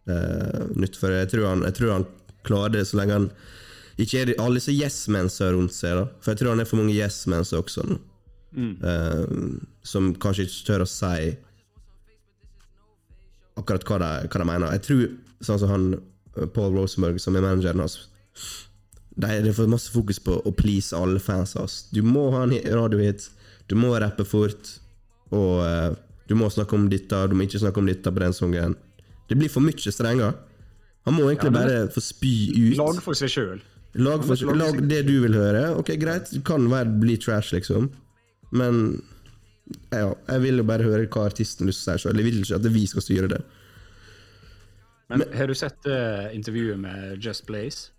eh, nytt. For jeg tror, han, jeg tror han klarer det så lenge han ikke er alle disse yes-mensa rundt seg. da For jeg tror han er for mange yes-mens også nå. Eh, som kanskje ikke tør å si akkurat hva de, hva de mener. Jeg tror sånn som han eh, Paul Rosenberg, som er manageren hans det er for masse fokus på å please alle fans hans. Du må ha en radiohit, du må rappe fort, og uh, du må snakke om dette, du må ikke snakke om dette på den sangen. Det blir for mye strenger. Han må egentlig Ja, men bare få spy ut. Lag for seg sjøl. Lag, for, lag lag det du vil høre. Ok, greit, det kan være bli trash, liksom. Men ja, jeg vil jo bare høre hva artisten vil lyst til å si sjøl. Jeg vil ikke at vi skal styre det. Men har du sett uh, intervjuet med Just Blaze?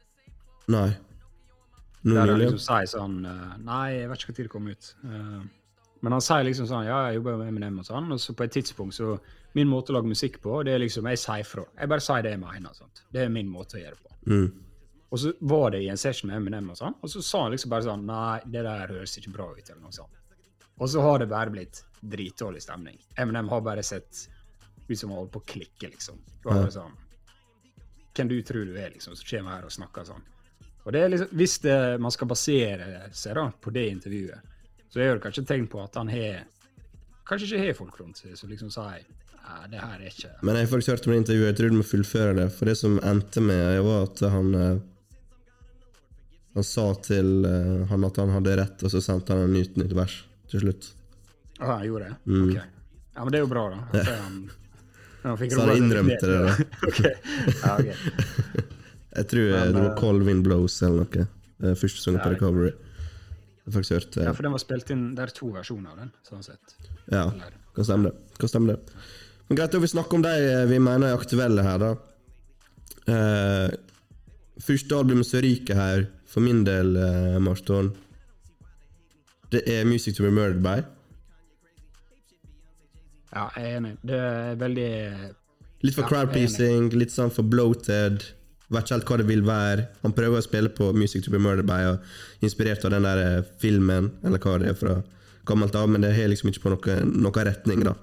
Nei. Noen Der han liksom sier sånn uh, Nei, jeg vet ikke når det kom ut. Uh, men han sier liksom sånn Ja, jeg jobber med Eminem og sånn, og så på et tidspunkt så Min måte å lage musikk på, det er liksom Jeg sier fra. Jeg bare sier det jeg mener. Sånt. Det er min måte å gjøre det på. Mm. Og så var det i en session med Eminem, og sånn, og så sa han liksom bare sånn Nei, det der høres ikke bra ut, eller noe sånt. Og så har det bare blitt dritdårlig stemning. Eminem har bare sett ut som han holdt på å klikke, liksom. Det var bare sånn Hvem du tror du er, liksom, som kommer her og snakker sånn. Og det er liksom, Hvis det, man skal basere seg da på det intervjuet, så er det kanskje tegn på at han har Kanskje ikke har folk rundt seg som liksom sier Nei, det her er ikke Men jeg har faktisk hørt om det intervjuet, jeg tror du må fullføre det. For det som endte med, var at han eh, Han sa til uh, han at han hadde rett, og så sendte han en nytt nytt vers til slutt. Å, han gjorde det? Mm. Ok. Ja, men det er jo bra, da. [laughs] Altså, han, han Så han innrømte det, da. [laughs] okay. Ja, ok. [laughs] Jeg tror eh, Men, det var eh, Cold Wind Blows eller noe. Første sang på Recovery. Jeg faktisk hørt Ja, for den var spilt inn Det er to versjoner av den, sånn sett. Ja, Eller- kan stemme det. Kan stemme det. Men greit, da vi snakker om de vi mener er aktuelle her, da. Uh, første albumet som ryker her, for min del, uh, Marston, det er Music To Be Murdered By. Ja, jeg er enig. Det er veldig Litt for Ja, crowd jeg er enig. pleasing, litt sånn for bloated. Vet ikke helt hva det vil være. Han prøver å spille på Music To Be Murdered By, og inspirert av den der eh, filmen, eller hva det er fra gammelt av, men det har liksom ikke på noen noe retning, da.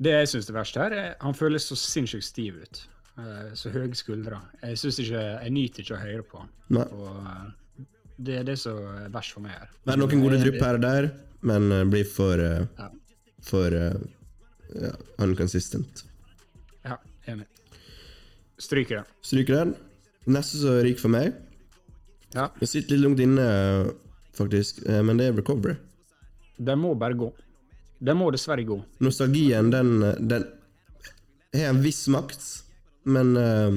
Det jeg syns er verst her, er han føles så sinnssykt stiv ut. Eh, Så høye skuldre. Jeg synes ikke, jeg nyter ikke å høre på. Nei. Og eh, det er det som er verst for meg her. Det er noen gode drypp her og der, men eh, blir for Ja. For ja, unconsistent. Ja, enig. Stryker den. Stryker den. Neste som ryker for meg Ja. Jeg sitter litt langt inne, faktisk, men det er Recovery. Den må bare gå. Den må dessverre gå. Nostalgien, den, den har en viss makt, men eh,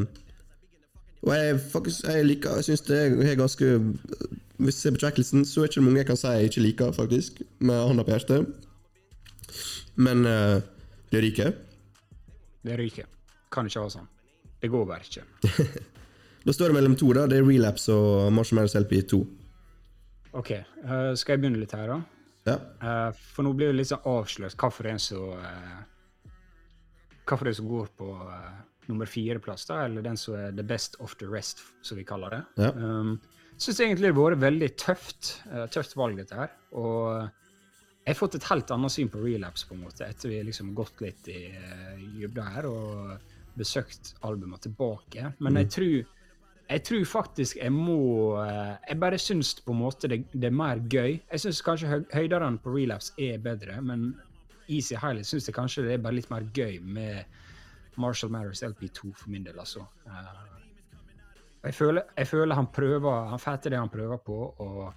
Og jeg faktisk jeg liker Jeg syns det er ganske Hvis jeg ser på tracklisten, så er det ikke mange jeg kan si jeg ikke liker, faktisk, med hånda på hjertet. Men eh, det ryker. Det ryker. Kan ikke ha sånn. Det går bare ikke. [laughs] Da står det mellom to, da. Det er Relapse og Marshmallows LP2. OK, Uh, skal jeg begynne litt her, da? Ja. Uh, for nå blir det litt sånn avslørt det er en som uh, Hvorfor det er som går på eh, nummer fire-plass, da, eller den som er the best of the rest, som vi kaller det. Ja. Um, Syns egentlig det har vært veldig tøft, uh, tøft valg, dette her. Og jeg har fått et helt annet syn på relapse, på en måte, etter vi liksom har gått litt i uh, dybda her og besøkt albumet tilbake. Men jeg tror jeg tror faktisk jeg må eh, Jeg bare syns på en måte det, det er mer gøy. Jeg syns kanskje høy, høyderne på relapse er bedre, men Easy Highlight syns jeg kanskje det er bare litt mer gøy med Marshall Matters LP2 for min del, altså. Eh, jeg, føler, jeg føler han prøver Han får til det han prøver på, og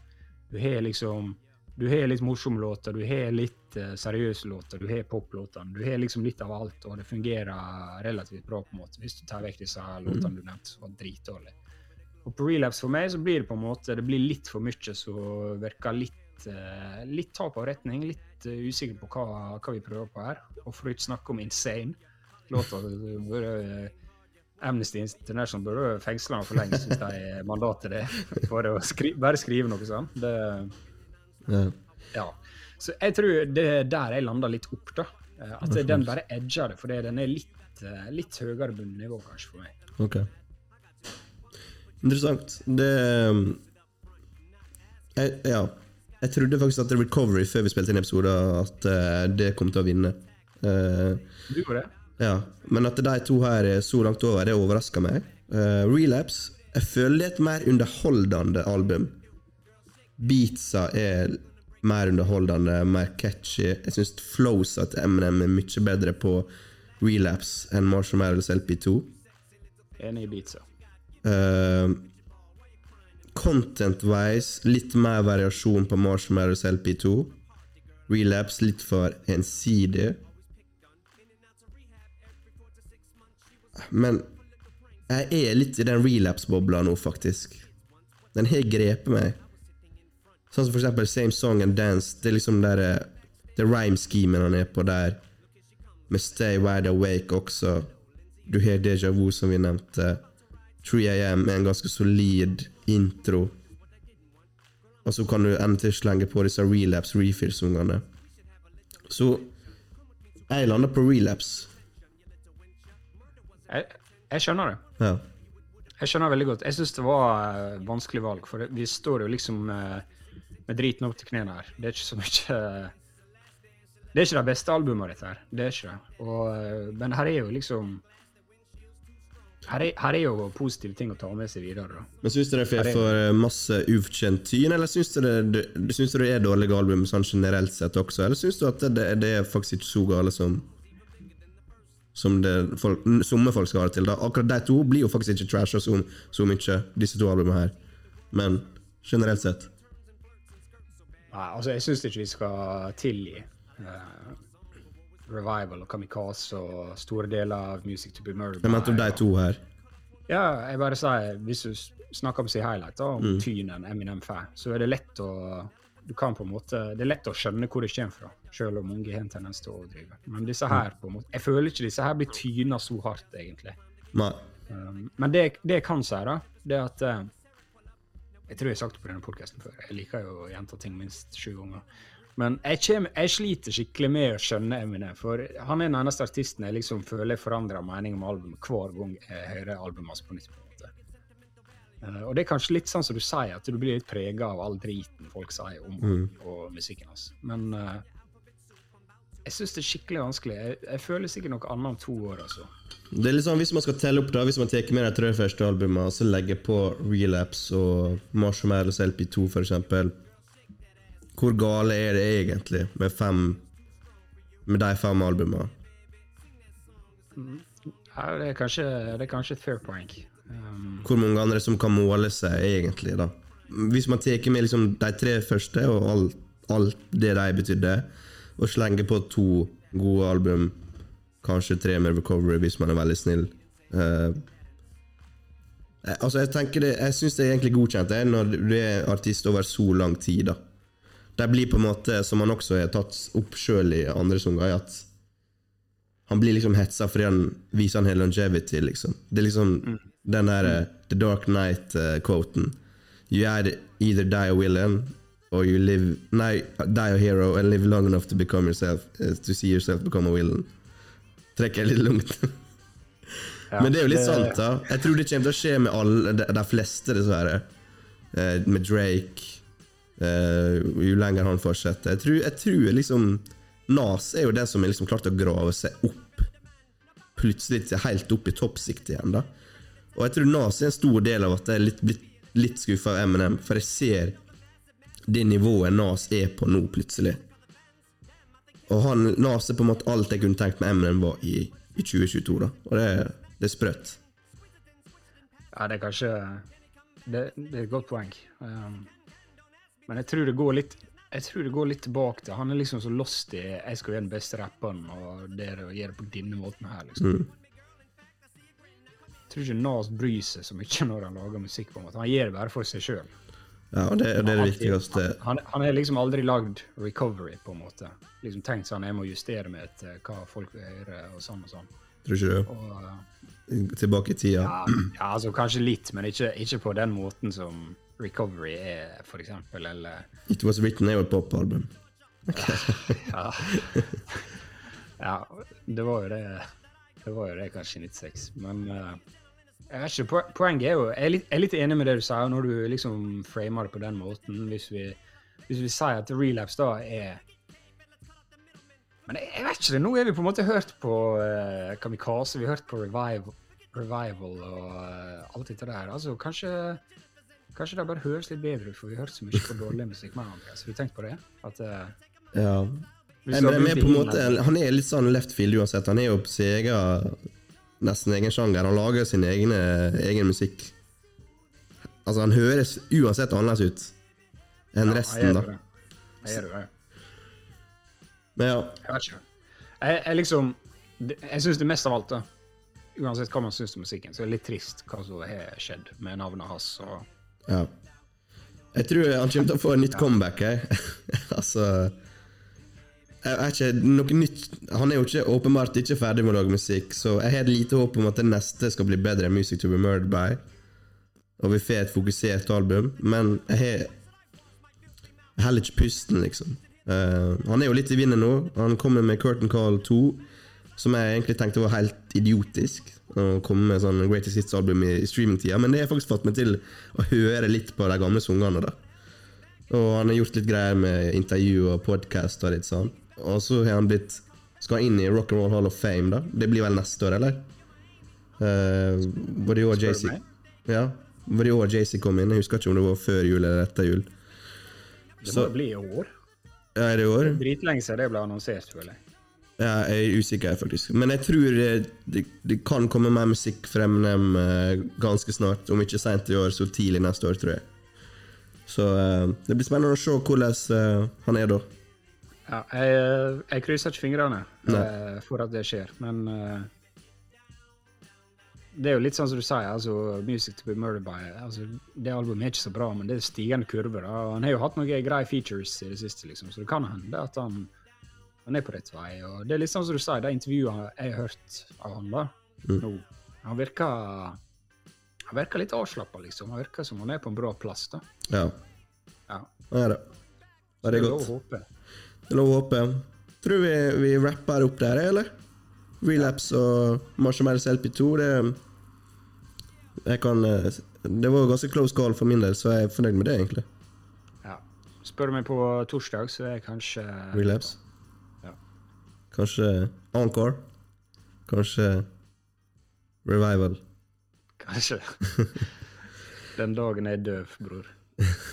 du har liksom du har litt morsomme låter, du har litt eh, seriøse låter, du har poplåtene. Du har liksom litt av alt, og det fungerer relativt bra, på en måte, hvis du tar vekk disse låtene du nevnte, som var dritdårlige. Og på relapse for meg så blir det på en måte det blir litt for mye som virker litt, eh, litt tap av retning. Litt usikker på hva, hva vi prøver på her. Og for å ikke snakke om Insane. Låta eh, Amnesty International burde fengsle ham for lengst hvis de har mandat til det. For å skri bare skrive noe sånt. Det, Ja. ja. Så jeg tror det er der jeg landa litt opp, da. Eh, At den bare edger det, fordi den er litt, eh, litt høyere bunnivå, kanskje, for meg. Okay. Interessant. Det jeg, Ja. Jeg trodde faktisk at Recovery før vi spilte inn episode, at det kom til å vinne. Eh, Du gjorde det? Ja. Men at de to her er så langt over, det overrasker meg. Uh, Relapse Jeg føler det er et mer underholdende album. Beatsa er mer underholdende, mer catchy. Jeg syns flowsa til Eminem er mye bedre på Relapse enn Marshmallows LP2. Enig i beatsa. Uh, Content-wise litt mer variasjon på Marshmallows LP2. Relapse litt for ensidig. Men jeg er litt i den relapse-bobla nå, faktisk. Den har grepet meg. Sånn som for eksempel Same Song and Dance. Det er liksom der eh, Det rhyme-schemen han er på der. Med Stay Wide Awake også. Du har Deja Vu, som vi nevnte. 3AM er en ganske solid intro. Og så kan du endelig slenge på disse relapse refill-sangene. Så jeg lander på relapse. Jeg, jeg skjønner det. Ja. Jeg skjønner det veldig godt. Jeg syns det var uh, vanskelig valg, for vi står jo liksom eh, med driten opp til knærne her. Det er ikke så mye eh, Det er ikke det beste albumet, dette her. Det er ikke det. Og, men her er jo liksom her er, her er jo positive ting å ta med seg videre. da. Men syns du det er for- masse ufortjent tyn, eller syns du det, det, det er dårlige album sånn generelt sett også, eller syns du at det, det er faktisk ikke så gale som som det folk, somme folk skal ha det til? da? Akkurat de to blir jo faktisk ikke trasha så, så mye, disse to albumene her. Men generelt sett. Nei, altså, jeg syns ikke vi skal tilgi uh, Revival og Kamikaze og store deler av Music to be Murdered. Jeg mente om de to her. Ja, jeg bare sier, hvis du snakker om sin highlight, da, om Mm. tynen Eminem Fair, så er det lett å du kan på en måte, Det er lett å skjønne hvor det kommer fra, selv om unge har en tendens til å overdrive. Men disse her, på en måte, jeg føler ikke disse her blir tyna så hardt, egentlig. Nei. Um, men det, det jeg kan si, da, det er at uh, Jeg tror jeg har sagt det på denne podkasten før. Jeg liker jo å gjenta ting minst sju ganger. Men jeg, kjem, jeg sliter skikkelig med å skjønne Eminem, for han er den eneste artisten jeg liksom føler forandrer mening om albumet hver gang jeg hører albumet hans på nytt. på en måte. Uh, og det er kanskje litt sånn som du sier, at du blir litt prega av all driten folk sier om mm. og musikken hans. Men eh, jeg syns det er skikkelig vanskelig. Jeg, jeg føler sikkert noe annet om to år, altså. Det er litt sånn, Hvis man skal telle opp, da Hvis man tar med de tre første albumene og så legger på Relapse og Marshmallows LP2 f.eks. Hvor gale er det egentlig med fem Med de fem albumene? Ja, det, er kanskje, det er kanskje et fair point. Um, Hvor mange andre som kan måle seg, egentlig? da Hvis man tar med liksom de tre første og alt, alt det de betydde, og slenge på to gode album, kanskje tre med Recovery hvis man er veldig snill eh, Altså, jeg tenker det Jeg syns det er egentlig godkjent det, når du er artist over så lang tid. da Det blir på en måte, som han også har tatt opp sjøl i andre sanger, at han blir liksom hetsa fordi han viser han har longevity, liksom. Det er liksom den der uh, The Dark Night-quoten. you either, either die a villain, or you live Nei, die a hero and live long enough to become yourself uh, To see yourself become a villain. Trekker jeg litt langt. ja, Men det er jo litt sant, da. Jeg tror det kommer til å skje med alle, de, de fleste, dessverre. Eh, med Drake. Eh, jo lenger han fortsetter. Jeg tror, jeg tror liksom Nas er jo den som har liksom klart å grave seg opp Plutselig til helt opp i toppsiktet igjen. da Og jeg tror Nas er en stor del av at jeg er litt, blitt litt skuffa av Eminem, for jeg ser det nivået Nas er på nå, plutselig. Og han, Nas er på en måte alt jeg kunne tenkt med Eminem var i, i 2022, da. Og det, det er sprøtt. Ja, det er kanskje Det, det er et godt poeng. Um, men jeg tror det går litt jeg tror det går litt tilbake til Han er liksom så lost i 'jeg skal være den beste rapperen', og det er å gjøre det på denne måten her, liksom. Jeg tror ikke Nas bryr seg så mye når han lager musikk. på en måte. Han gjør det bare for seg sjøl. Ja, og det, det er det viktigste. Han, han har liksom aldri lagd recovery, på en måte. Liksom tenkt sånn, jeg må justere meg etter hva folk vil høre, og sånn og sånn. Tror ikke du? Og, eh, Tilbake i tida. ja, ja, altså kanskje litt, men ikke, ikke på den måten som recovery er, for eksempel, eller It Was Written er jo et popalbum. Ja. ja, det var jo det Det var jo det kanskje i 96, men eh, jeg vet ikke, Poenget er jo Jeg er litt, jeg er litt enig med det du sier, når du liksom framer det på den måten. Hvis vi, hvis vi sier at relapse da er Men jeg, jeg vet ikke det. Nå er vi på en måte hørt på uh, Kamikaze, vi har hørt på Revival, revival og uh, alt dette der. Altså, kanskje Kanskje det bare høres litt bedre ut, for vi har hørt så mye på dårlig musikk med Andreas. Har du tenkt på det? At, uh, Ja. Nei, men har er på en måte, han er litt sånn left field uansett. Han er jo på sin egen nesten egen sjanger. Han lager sin egne, egen musikk. Altså, han høres uansett annerledes ut enn Ja, resten, da. det. Jeg gjør det. Men ja, Jeg vet ikke. Jeg, jeg liksom Jeg syns det mest av alt, da Uansett hva man syns om musikken, så er det litt trist hva som har skjedd med navnet hans. Og ja. Jeg tror han kommer til å få et nytt comeback, jeg. [laughs] altså ikke, nytt Han er jo ikke, åpenbart ikke ferdig med å lage musikk, så jeg har lite håp om at det neste skal bli bedre enn Music to be murdered by. Og vi får et fokusert album, men jeg har heller ikke pusten, liksom. Uh, han er jo litt i vinden nå. Han kommer med Curtain Call 2, som jeg egentlig tenkte var helt idiotisk. Å komme med sånn Greatest Hits-album i, i streamingtida, men det har faktisk fått meg til å høre litt på de gamle sangene. da. Og han har gjort litt greier med intervju og podkast og litt sånn. Og så har han blitt skal inn i Rock and Roll Hall of Fame, da. Det blir vel neste år, eller? Uh, var det i år Jay-Z JC? Ja, var det i år JC kom inn? Jeg husker ikke om det var før jul eller etter jul. det Så- må bli i år. Ja, er det i år? Dritlenge siden det ble annonsert, tror jeg. Ja, jeg er usikker, faktisk. Men jeg tror det, det, det kan komme mer musikk fra Eminem eh, ganske snart. Om ikke seint i år, så tidlig neste år, tror jeg. Så uh, det blir spennende å se hvordan uh, han er da. Ja, jeg, jeg krysser ikke fingrene eh, for at det skjer, men eh, Det er jo litt sånn som du sier, altså Music to be murdered by altså, Det albumet er ikke så bra, men det er stigende kurver. Da. Han har jo hatt noen greie features i det siste, liksom, så det kan hende at han, han er på rett vei. og Det er litt sånn som du sier, de intervjuene jeg har hørt av han da, nå Han virker han virker litt avslappa, liksom. Han virker som han er på en bra plass. da. Ja. Ja. Det er det. det er lov godt. Det er lov å håpe. Tror vi vi rapper opp der, eller? Relapse og Marshmallows LP2, det jeg kan, eh, Det var ganske close call for min del, så jeg er fornøyd med det, egentlig. Ja. Spør du meg på torsdag, så er jeg kanskje Relapse. Ja. Kanskje Encore. Kanskje Revival. Kanskje. [laughs] Den dagen jeg [laughs] er døv, bror.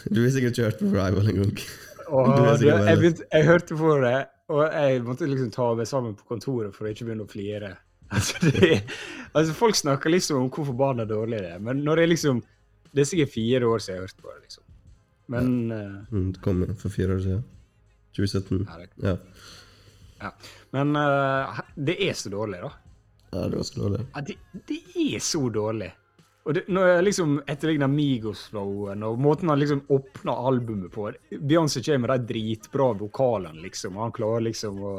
Du har sikkert ikke hørt på Revival engang. Og jeg, begynte, jeg hørte på det, og jeg måtte liksom ta meg sammen på kontoret for å ikke begynne å flire. [laughs] Altså, det, altså Folk snakker liksom om hvor forbanna dårlig det er, men når det er liksom Det er sikkert fire år siden jeg har hørt på det, liksom. Men ja. Mm, Det kom for fire år siden. 2017. ja, Ja. ja. Men uh, det er så dårlig, da. ja, det var så dårlig. Ja, det, det er så dårlig. Og det, når jeg liksom etterligner Migos-flowen og måten han liksom åpner albumet på Beyoncé kommer med de dritbra vokalene, liksom, han klarer liksom å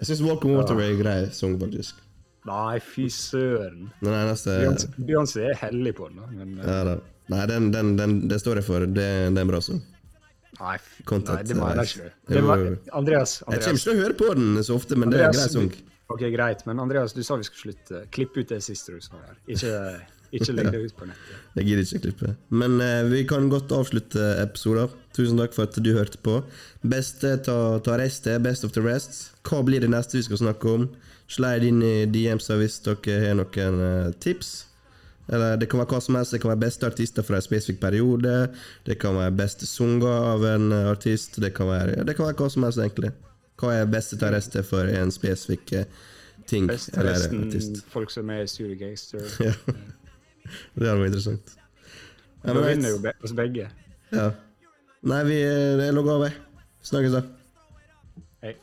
Jeg syns Walk on Water er en grei sang, faktisk. Nei, fy søren. Den Beyoncé- er hellig på den. Men Ja da. Nei, den, den, den, det står jeg for. Det, det er en bra sang. nei, Content, nei, det mener eh, jeg ikke. Det var, jo. Andreas, Jeg kommer ikke til å høre på den så ofte, men det er en grei Andreas sang. Ok, greit, men Andreas, du sa vi skulle slutte. Klipp ut det siste du sa her. Ikke, ikke legg det ut på nettet. [laughs] Jeg gidder ikke klippe. Men eh, vi kan godt avslutte episoden. Tusen takk for at du hørte på. Beste ta, ta reste, best of the rest. Hva blir det neste vi skal snakke om? Slide inn i DMs-a hvis dere har noen eh, tips. Eller det kan være hva som helst. Det kan være beste artister fra en spesifikk periode. Det kan være beste sanger av en eh, artist. Det kan være, det kan være hva som helst, egentlig. Hva er beste ta reste for en spesifikk eh, ting Best eller resten artist? folk som er Studio Gangster. [laughs] Ja. [laughs] Det hadde vært interessant. Vet- vinner jo be oss begge. Ja. Nei, vi er logger av, jeg. Snakkes, da. Hei.